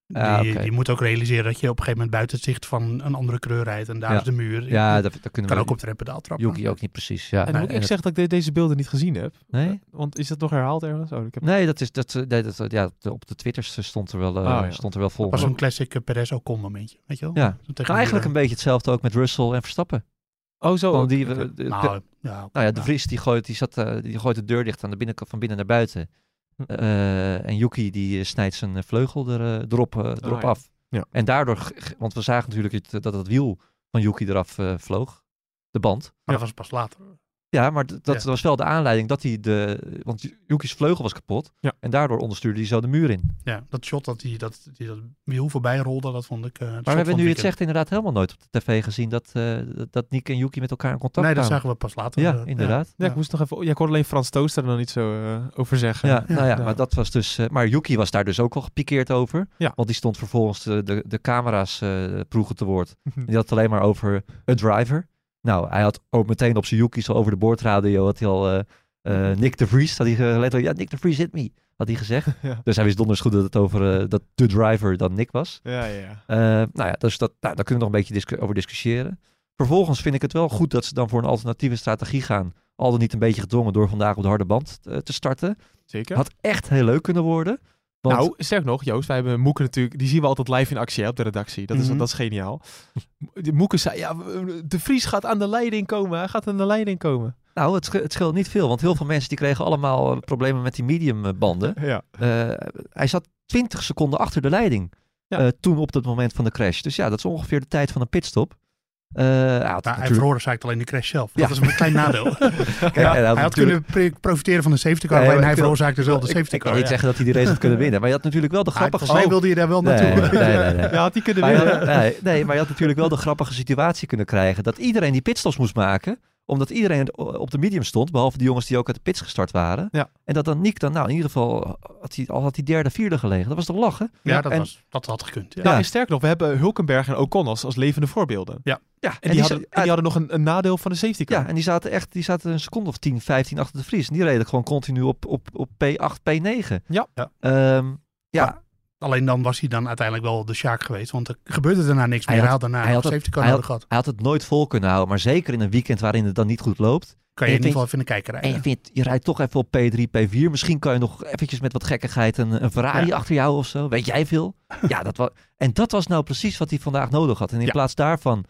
Ja, die, moet ook realiseren dat je op een gegeven moment buiten het zicht van een andere kleur rijdt. En daar Ja. is de muur. Ja, dat, dat kunnen kan we ook op de rempedaal trappen. Yuki ook niet precies. Ja. En moet ik zeggen dat ik de- deze beelden niet gezien heb. Nee? Want is dat nog herhaald ergens? Oh, ik heb... Nee, dat is, dat, nee, dat, ja, op de Twitters stond er wel, eh, Oh, ja. stond er wel vol. Dat was zo'n classic uh, Perez Ocon momentje. Weet je wel? Ja. Eigenlijk een beetje hetzelfde ook met Russell en Verstappen. Oh, zo. Want die, de- Nou, ja, Nou ja, de. Vries die gooit, die zat, eh, die gooit de deur dicht aan de binnenkant van binnen naar buiten. Hm. Eh, en Yuki die eh, snijdt zijn vleugel er, erop, erop ja. af. Ja. En daardoor, want we zagen natuurlijk het, dat het wiel van Yuki eraf vloog. De band. Maar dat was pas later. Ja, maar dat Ja. was wel de aanleiding dat hij de... Want Yuki's vleugel was kapot. Ja. En daardoor onderstuurde hij zo de muur in. Ja, dat shot dat die dat, die dat wiel voorbij rolde, dat vond ik. eh, het Maar we hebben nu het zegt inderdaad helemaal nooit op de tv gezien dat, eh, dat- dat Nick en Yuki met elkaar in contact Nee, dat kwamen. zagen we pas later. Ja, eh, inderdaad. Ja, ik moest nog even... Ja, ik hoorde alleen Frans Tooster er nog niet zo eh, over zeggen. Ja, nou ja, Ja. maar dat was dus. eh, maar Yuki was daar dus ook al gepikeerd over. Ja. Want die stond vervolgens de, de, de camera's eh proegen te woord. Die had het alleen maar over een driver. Nou, hij had ook meteen op zijn Yuki's al over de boordradio. Had hij al eh, eh, Nick de Vries. Had hij letterlijk, ja, Nick de Vries hit me. Had hij gezegd. Ja. Dus hij wist donders goed dat het over eh, dat de driver dan Nick was. Ja, ja, nou ja, dus dat, nou, daar kunnen we nog een beetje discu- over discussiëren. Vervolgens vind ik het wel goed dat ze dan voor een alternatieve strategie gaan. Al dan niet een beetje gedwongen door vandaag op de harde band te starten. Zeker. Had echt heel leuk kunnen worden. Want Nou, sterk nog, Joost, wij hebben Moeke natuurlijk, die zien we altijd live in actie hè, op de redactie. Dat is, Mhm. dat is geniaal. De Moeke zei, ja, de Vries gaat aan de leiding komen. Hij gaat aan de leiding komen. Nou, het, het scheelt niet veel, want heel veel mensen die kregen allemaal eh, problemen met die medium eh, banden. Ja. Eh, hij zat 20 seconden achter de leiding Ja. eh, toen op het moment van de crash. Dus ja, dat is ongeveer de tijd van een pitstop. Eh, hij had hij natuurlijk- veroorzaakt alleen de crash zelf. Ja. Dat is een klein nadeel. Kijk, Ja, hij hij had natuurlijk- kunnen profiteren van de safety car, Nee, alleen maar hij ik wil- veroorzaakte zelf de ik, safety ik car. kan niet ja. zeggen dat hij die race had kunnen winnen, maar je had natuurlijk wel de Hij- grappige... Volgens mij wilde je daar wel naartoe. nee, nee, nee. Ja, had hij kunnen winnen. had- nee, nee, maar je had natuurlijk wel de grappige situatie kunnen krijgen dat iedereen die pitstops moest maken, omdat iedereen op de medium stond, behalve de jongens die ook uit de pits gestart waren. Ja. En dat dan Nick dan, nou in ieder geval, had hij, al had hij derde, vierde gelegen. Dat was toch lachen? Ja, dat, en- was, dat had gekund. Ja. Nou, en sterker nog, we hebben Hulkenberg en Ocon als, als levende voorbeelden. Ja, En, die, hadden, en die hadden nog een, een nadeel van de safety car. ja, en die zaten echt, die zaten een seconde of 10, 15 achter de Vries. En die reden gewoon continu op, op, op P8, P9. Ja. Ja. Ehm, ja, Alleen dan was hij dan uiteindelijk wel de Sjaak geweest. Want er gebeurde daarna niks Hij meer. Hij had- had daarna hij een had het- hij gehad. hij had het nooit vol kunnen houden. Maar zeker in een weekend waarin het dan niet goed loopt. Kan je en in je ieder geval even in de kijker En rijden. je, vindt, je rijdt toch even op P3, P4. Misschien kan je nog eventjes met wat gekkigheid een, een Ferrari Ja. achter jou of zo. Weet jij veel? ja, dat was, en dat was nou precies wat hij vandaag nodig had. En in Ja. plaats daarvan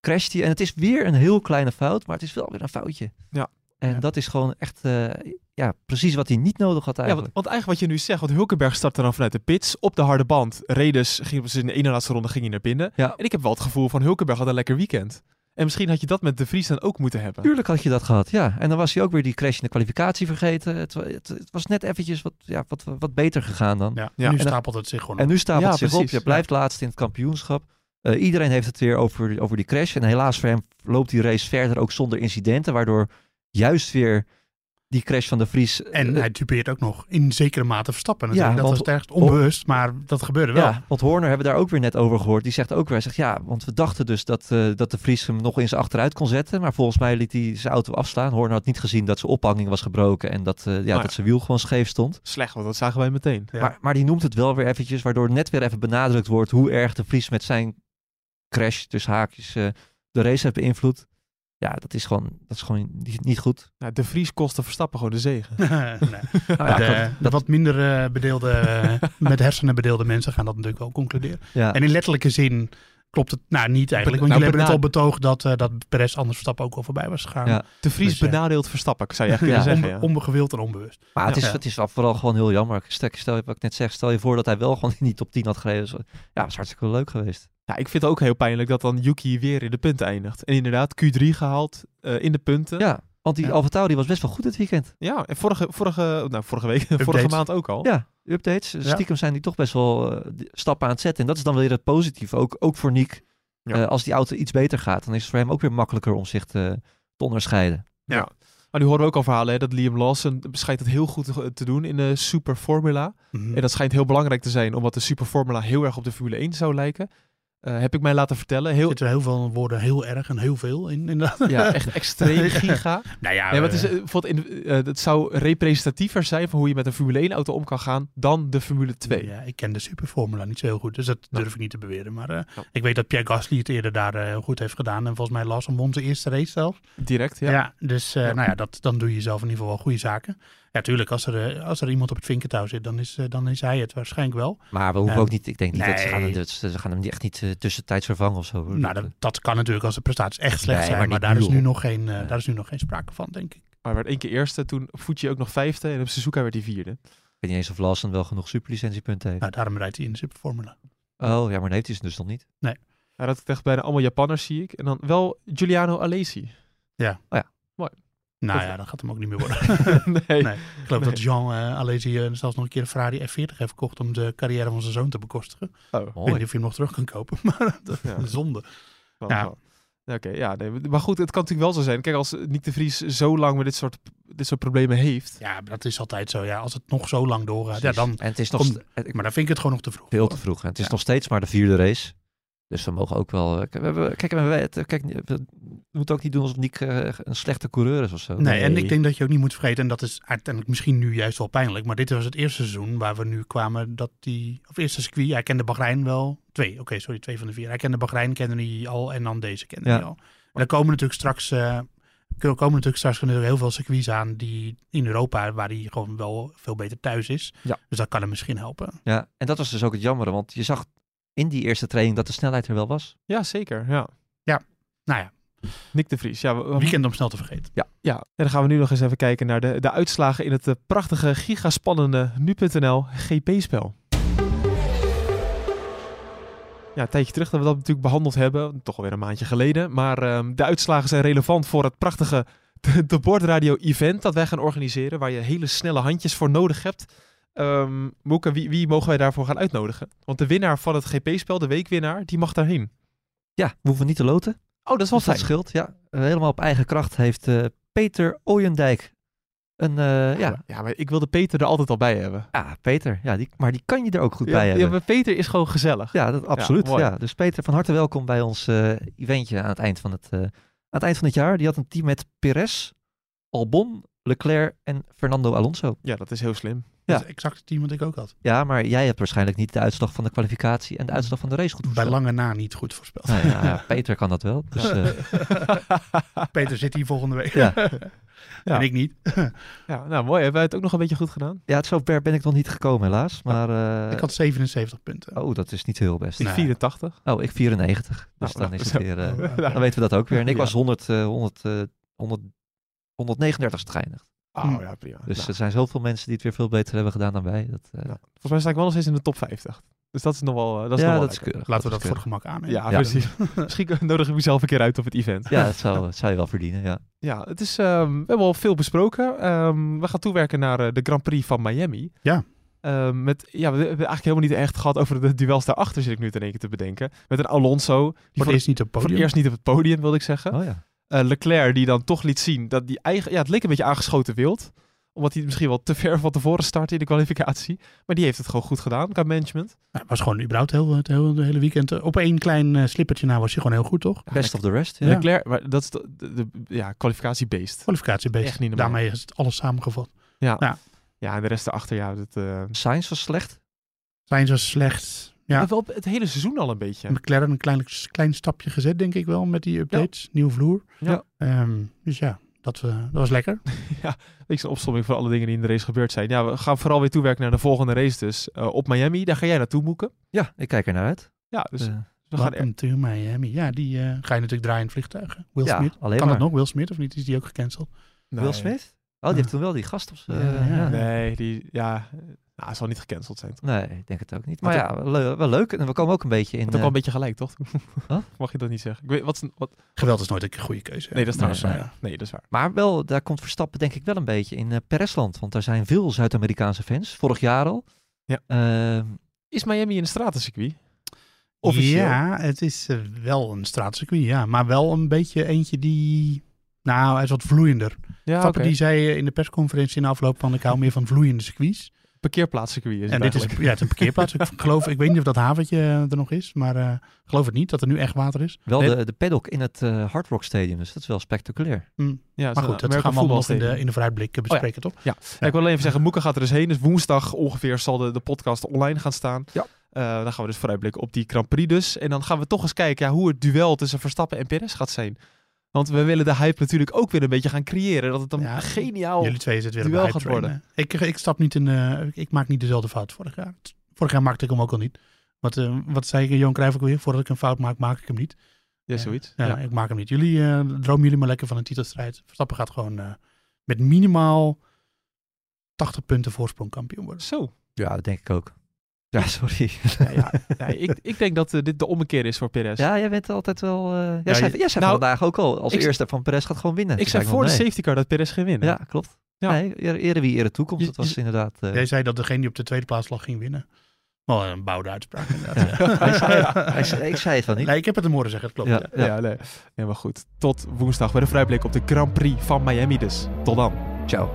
crasht hij. En het is weer een heel kleine fout, maar het is wel weer een foutje. Ja. En Ja. dat is gewoon echt ja, ja, precies wat hij niet nodig had Ja, eigenlijk. want, want eigenlijk wat je nu zegt, want Hulkenberg startte dan vanuit de pits op de harde band. Redes ging dus in de ene laatste ronde ging hij naar binnen. Ja. En ik heb wel het gevoel van Hulkenberg had een lekker weekend. En misschien had je dat met De Vries dan ook moeten hebben. Tuurlijk had je dat gehad, ja. En dan was hij ook weer die crash in de kwalificatie vergeten. Het, het, het was net eventjes wat, ja, wat, wat beter gegaan dan. Ja, Ja. nu En dan- stapelt het zich gewoon En op. nu stapelt Ja, het zich op. Je blijft laatst in het kampioenschap. Eh, iedereen heeft het weer over, over die crash. En helaas voor hem loopt die race verder ook zonder incidenten. Waardoor juist weer die crash van de Vries... En eh, hij typeert ook nog in zekere mate Verstappen. Ja, natuurlijk. dat want- was het ergst onbewust, maar dat gebeurde wel. Ja, want Horner hebben we daar ook weer net over gehoord. Die zegt ook weer, hij zegt ja, want we dachten dus dat, eh, dat de Vries hem nog eens achteruit kon zetten. Maar volgens mij liet hij zijn auto afslaan. Horner had niet gezien dat zijn ophanging was gebroken en dat, eh, ja, ja. dat zijn wiel gewoon scheef stond. Slecht, want dat zagen wij meteen. Ja. Maar, maar die noemt het wel weer eventjes, waardoor net weer even benadrukt wordt hoe erg de Vries met zijn crash, dus haakjes, eh, de race heeft beïnvloed. Ja, dat is gewoon, dat is gewoon niet, niet goed. Ja, de Vries kostte Verstappen gewoon de zegen. nee. Nou ja, de, de wat minder eh, bedeelde, met hersenen bedeelde mensen gaan dat natuurlijk wel concluderen. ja. En in letterlijke zin klopt het nou niet eigenlijk. Want Nou, jullie hebben net al betoogd dat, eh dat Perez anders Verstappen ook al voorbij was gegaan. Ja. De Vries Dus, ja. benadeelt Verstappen, zou je kunnen Ja. zeggen. Onbe- Ja. onbegewild en onbewust. Maar het is, het is wel vooral gewoon heel jammer. Stel, stel je wat ik net zeg, stel je voor dat hij wel gewoon in die top 10 had gereden. Zo- Ja, dat was hartstikke leuk geweest. Ja, ik vind het ook heel pijnlijk dat dan Yuki weer in de punten eindigt. En inderdaad, Q3 gehaald eh, in de punten. Ja, want die Ja. Alfa Tauri was best wel goed dit weekend. Ja, en vorige, vorige, nou, vorige week, vorige maand ook al. Ja, updates. Ja. Stiekem zijn die toch best wel eh, stappen aan het zetten. En dat is dan weer het positieve. Ook, ook voor Nick. Ja. Eh, als die auto iets beter gaat, dan is het voor hem ook weer makkelijker om zich te, te onderscheiden. Ja. Maar nu horen we ook al verhalen hè, dat Liam Lawson schijnt het heel goed te, te doen in de Super Formula. Mhm. En dat schijnt heel belangrijk te zijn, omdat de Super Formula heel erg op de Formule 1 zou lijken. Eh, heb ik mij laten vertellen. Er Heel, zitten heel veel woorden heel erg en heel veel in. inderdaad. ja, echt extreem giga. nou ja, Ja, wat is, eh, eh, bijvoorbeeld in, het zou representatiever zijn van hoe je met een Formule 1 auto om kan gaan dan de Formule 2. Ja, ik ken de Superformula niet zo heel goed, dus dat Nee. durf ik niet te beweren. Maar Ja. ik weet dat Pierre Gasly het eerder daar heel goed heeft gedaan. En volgens mij Lawson won zijn eerste race zelf. Direct, ja. Ja, dus Ja. nou ja, dat, dan doe je zelf in ieder geval wel goede zaken. Ja, tuurlijk, als er, eh, als er iemand op het vinkentouw zit, dan is, eh, dan is hij het waarschijnlijk wel. Maar we hoeven Ja. ook niet, ik denk niet dat ze gaan, Nee. hem- ze ze gaan hem niet- echt niet eh, tussentijds vervangen of zo. Nou, dat, dat kan natuurlijk als de prestaties echt slecht Nee, zijn. maar daar, is nu nog geen, Nee. daar is nu nog geen sprake van, denk ik. Maar hij werd één keer eerste, toen Fuji ook nog vijfde en op Suzuka werd hij vierde. Ik weet niet eens of Lawson wel genoeg superlicentiepunten heeft. Nou, daarom rijdt hij in de Superformula. Oh, ja, maar heeft hij ze dus nog niet. Ja, dat echt bijna allemaal Japanners zie ik. En dan wel Giuliano Alesi. Nou Of- ja, dat gaat hem ook niet meer worden. nee. Nee. Ik geloof dat Jean uh, Alesi eh, zelfs nog een keer een Ferrari F40 heeft verkocht om de carrière van zijn zoon te bekostigen. Oh, Ik weet Mooi. niet of je hem nog terug kan kopen, maar dat Ja. zonde. wel- Ja. wel. Oké, ja, nee, maar goed, het kan natuurlijk wel zo zijn. Kijk, als Nick de Vries zo lang met dit soort, dit soort problemen heeft. Ja, maar dat is altijd zo. Ja, als het nog zo lang doorgaat, ja, dan... En het is nog Maar dan vind ik het gewoon nog te vroeg. veel te vroeg. En het is Ja. nog steeds maar de vierde race. Dus we mogen ook wel... eh, Kijk, we, hebben- kijk, we, we- kijk, we moeten ook niet doen alsof Nick eh, een slechte coureur is of zo. Nee, en ik denk dat je ook niet moet vergeten, en dat is uiteindelijk misschien nu juist wel pijnlijk, maar dit was het eerste seizoen waar we nu kwamen dat die, of eerste circuit, hij kende Bahrein wel, twee, oké, sorry, twee van de vier. Hij kende Bahrein, kende hij al, en dan deze kende Ja. hij al. En dan komen natuurlijk straks, er komen natuurlijk straks natuurlijk heel veel circuits aan die in Europa, waar hij gewoon wel veel beter thuis is. Ja. Dus dat kan hem misschien helpen. Ja, en dat was dus ook het jammere. Want je zag in die eerste training dat de snelheid er wel was. Ja, zeker. Ja. Nou ja, Nick de Vries. Ja, we- weekend om snel te vergeten. ja, en dan gaan we nu nog eens even kijken naar de, de uitslagen in het eh, prachtige, gigaspannende nu.nl GP-spel. Ja, een tijdje terug dat we dat natuurlijk behandeld hebben. Toch alweer een maandje geleden. Maar ehm, de uitslagen zijn relevant voor het prachtige de, de Bordradio event dat wij gaan organiseren. Waar je hele snelle handjes voor nodig hebt. Moeke, wie, wie mogen wij daarvoor gaan uitnodigen? Want de winnaar van het GP-spel, de weekwinnaar, die mag daarheen. Ja, we hoeven niet te loten. Oh, dat is wel Dus dat fijn. scheelt. Ja, Eh, helemaal op eigen kracht heeft eh, Peter Ooyendijk een... eh, ja, Ja, maar ik wilde Peter er altijd al bij hebben. ja, Peter. Ja, die, maar die kan je er ook goed Ja, bij ja, hebben. maar Peter is gewoon gezellig. Ja, dat, absoluut. mooi. Ja, dus Peter, van harte welkom bij ons eventje aan het, eind van het, aan het eind van het jaar. Die had een team met Perez, Albon, Leclerc en Fernando Alonso. Ja, dat is heel slim. Ja. Dat is exact het team wat ik ook had. Ja, maar jij hebt waarschijnlijk niet de uitslag van de kwalificatie en de uitslag van de race goed Bij lange na niet goed voorspeld. Nou ja, ja, Peter kan dat wel. Dus, eh, Peter zit hier volgende week. ja. Ja. En ik niet. Ja, nou mooi. Hebben wij het ook nog een beetje goed gedaan? ja, zover ben ik nog niet gekomen helaas. Maar, eh, ik had 77 punten. Oh, dat is niet heel best. Ik Nee. 84. Oh, ik 94. Dus Nou, dan is het weer... eh, dan weten we dat ook weer. En ik Ja. was 100, eh 100, eh 100, 139 geëindigd. Oh ja, prima. Dus Nou, er zijn zoveel mensen die het weer veel beter hebben gedaan dan wij. Dat, eh, nou, volgens mij sta ik wel nog steeds in de top 50. Dus dat is nog wel, eh, dat is ja, nog wel dat is keurig. Laten we dat voor het gemak aannemen. Ja, Ja. precies. Misschien nodig ik mezelf een keer uit op het event. Ja, dat zou, dat zou je wel verdienen, ja. Ja, het is, ehm, we hebben al veel besproken. Ehm, we gaan toewerken naar eh, de Grand Prix van Miami. Ja. Ehm, met, ja, we hebben eigenlijk helemaal niet echt gehad over de duels daarachter, zit ik nu in één keer te bedenken. Met een Alonso, die Voor voor, eerst niet op het voor podium. het eerst niet op het podium, wilde ik zeggen. Oh ja. Eh, Leclerc, die dan toch liet zien dat die eigen... Ja, het leek een beetje aangeschoten wild. Omdat hij misschien wel te ver van tevoren startte in de kwalificatie. Maar die heeft het gewoon goed gedaan qua management. Ja, was gewoon überhaupt heel, het hele, het hele weekend. eh, Op één klein eh, slippertje na was hij gewoon heel goed, toch? Best of the rest, ja. Leclerc, maar dat is de, de, de- ja, kwalificatiebeest. Kwalificatiebeest. Echt niet normaal. Daarmee is het alles samengevat. Ja. Ja. ja, en de rest erachter, ja. Dat, eh Sainz was slecht. Zijn ze slecht? Ja. ja. Wel het hele seizoen al een beetje. McLaren een klein, klein stapje gezet, denk ik wel, met die updates. Nieuwe vloer. Ja. Ehm, dus ja, dat, eh, dat was lekker. Ik een opsomming van alle dingen die in de race gebeurd zijn. Ja, we gaan vooral weer toewerken naar de volgende race dus. eh, op Miami, daar ga jij naartoe moeken. Ja, ik kijk er naar uit. Ja, dus Eh, we gaan... To Miami. Ja, die eh, ga je natuurlijk draaien in vliegtuigen. Will ja, Smith. alleen Kan maar. dat nog? Will Smith of niet? Is die ook gecanceld? Nee. Will Smith? Oh, die heeft toen wel die gast op zijn... Ja, eh, ja. ja. Nee, die... Ja, nou, zal niet gecanceld zijn. toch? Nee, ik denk het ook niet. Wat Maar ja, le- wel leuk. En we komen ook een beetje in... Dat ook wel eh, een beetje gelijk, toch? Huh? Mag je dat niet zeggen? Ik weet, wat. Geweld is nooit een goede keuze. Nee, dat is trouwens nee. waar. Nee, dat is waar. Maar wel, daar komt Verstappen denk ik wel een beetje in uh, Peresland. Want daar zijn veel Zuid-Amerikaanse fans. Vorig jaar al. Ja. Ehm, Is Miami een stratencircuit? Officieel? Ja, het is eh, wel een straatcircuit, ja. Maar wel een beetje eentje die... Nou, hij is wat vloeiender. Ja, die zei eh, in de persconferentie in de afloop van... ik hou meer van vloeiende circuits. Parkeerplaatscircuit is En dit is, eigenlijk. ja, het is een parkeerplaats. ik geloof, ik weet niet of dat haventje eh, er nog is. Maar eh, geloof het niet, dat er nu echt water is. wel Nee. de, de paddock in het eh Hard Rock Stadium. Dus dat is wel spectaculair. Ja, Maar goed, dat American gaan we allemaal nog in de, in de vooruitblik ja. bespreken, toch? Ja, ik wil alleen even zeggen, Moeke gaat er dus heen. Dus woensdag ongeveer zal de, de podcast online gaan staan. Ja. Eh, dan gaan we dus vooruitblikken op die Grand Prix dus. En dan gaan we toch eens kijken ja, hoe het duel tussen Verstappen en Perez gaat zijn. Want we willen de hype natuurlijk ook weer een beetje gaan creëren. Dat het Ja, geniaal... Jullie twee zitten weer duel gaat hype train, worden. hè. Ik, ik stap niet in... eh, ik, ik maak niet dezelfde fout vorig jaar. Vorig jaar maakte ik hem ook al niet. Wat, eh, wat zei ik, Johan Cruijff ook weer? Voordat ik een fout maak, maak ik hem niet. Ja, zoiets. Ja, Ja. ik maak hem niet. Jullie eh, dromen jullie maar lekker van een titelstrijd. Verstappen gaat gewoon eh, met minimaal 80 punten voorsprong kampioen worden. Zo. Ja, dat denk ik ook. Ja, sorry. Ja, ja. Ja, ik, ik denk dat eh, dit de ommekeer is voor Perez. Ja, jij bent altijd wel... eh jij Ja, zei, jij zei nou, vandaag ook al, als ik- eerste van Perez gaat gewoon winnen. ik zei voor de safety car dat Perez ging winnen. Ja, klopt. Ja. Nee, ere wie ere toekomt. Je- Dat was je- inderdaad... eh, Jij zei dat degene die op de tweede plaats lag ging winnen. Wel een bouwde uitspraak inderdaad. Ja. ja. hij zei, hij zei- ik zei het wel niet. Nee, ik heb het hem horen zeggen, het klopt. Ja. ja. Ja, nee. nee, maar goed. Tot woensdag bij de vooruitblik op de Grand Prix van Miami dus. Tot dan. Ciao.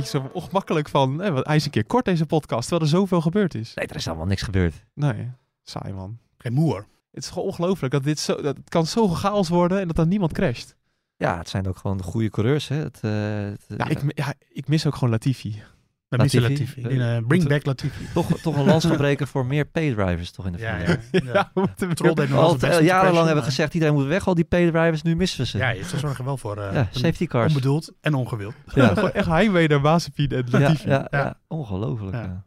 Beetje zo ongemakkelijk van... hè, hij is een keer kort deze podcast, terwijl er zoveel gebeurd is. Nee, er is allemaal niks gebeurd. Nee, saai man. Geen moer. Het is gewoon ongelooflijk dat dit zo... Dat, het kan zo chaos worden en dat dan niemand crasht. Ja, het zijn ook gewoon de goede coureurs. Hè. Het, eh, het- Ja, ik, ja, ik mis ook gewoon Latifi. Missen Latifi. Latifi. In, eh, bring back Latifi. toch, toch een lansgebreker voor meer paydrivers toch in de Ja, Formule ja. 1. ja. Troll deed nog eh, jarenlang hebben we gezegd, iedereen moet weg, al die paydrivers, nu missen we ze. Ja, ze zorgen wel voor eh, Ja, een safety cars. onbedoeld en ongewild. Ja, Gewoon echt heimwee naar Mazepin en ja, Latifi. ja, ja. Ja. ongelooflijk. Ja. ja.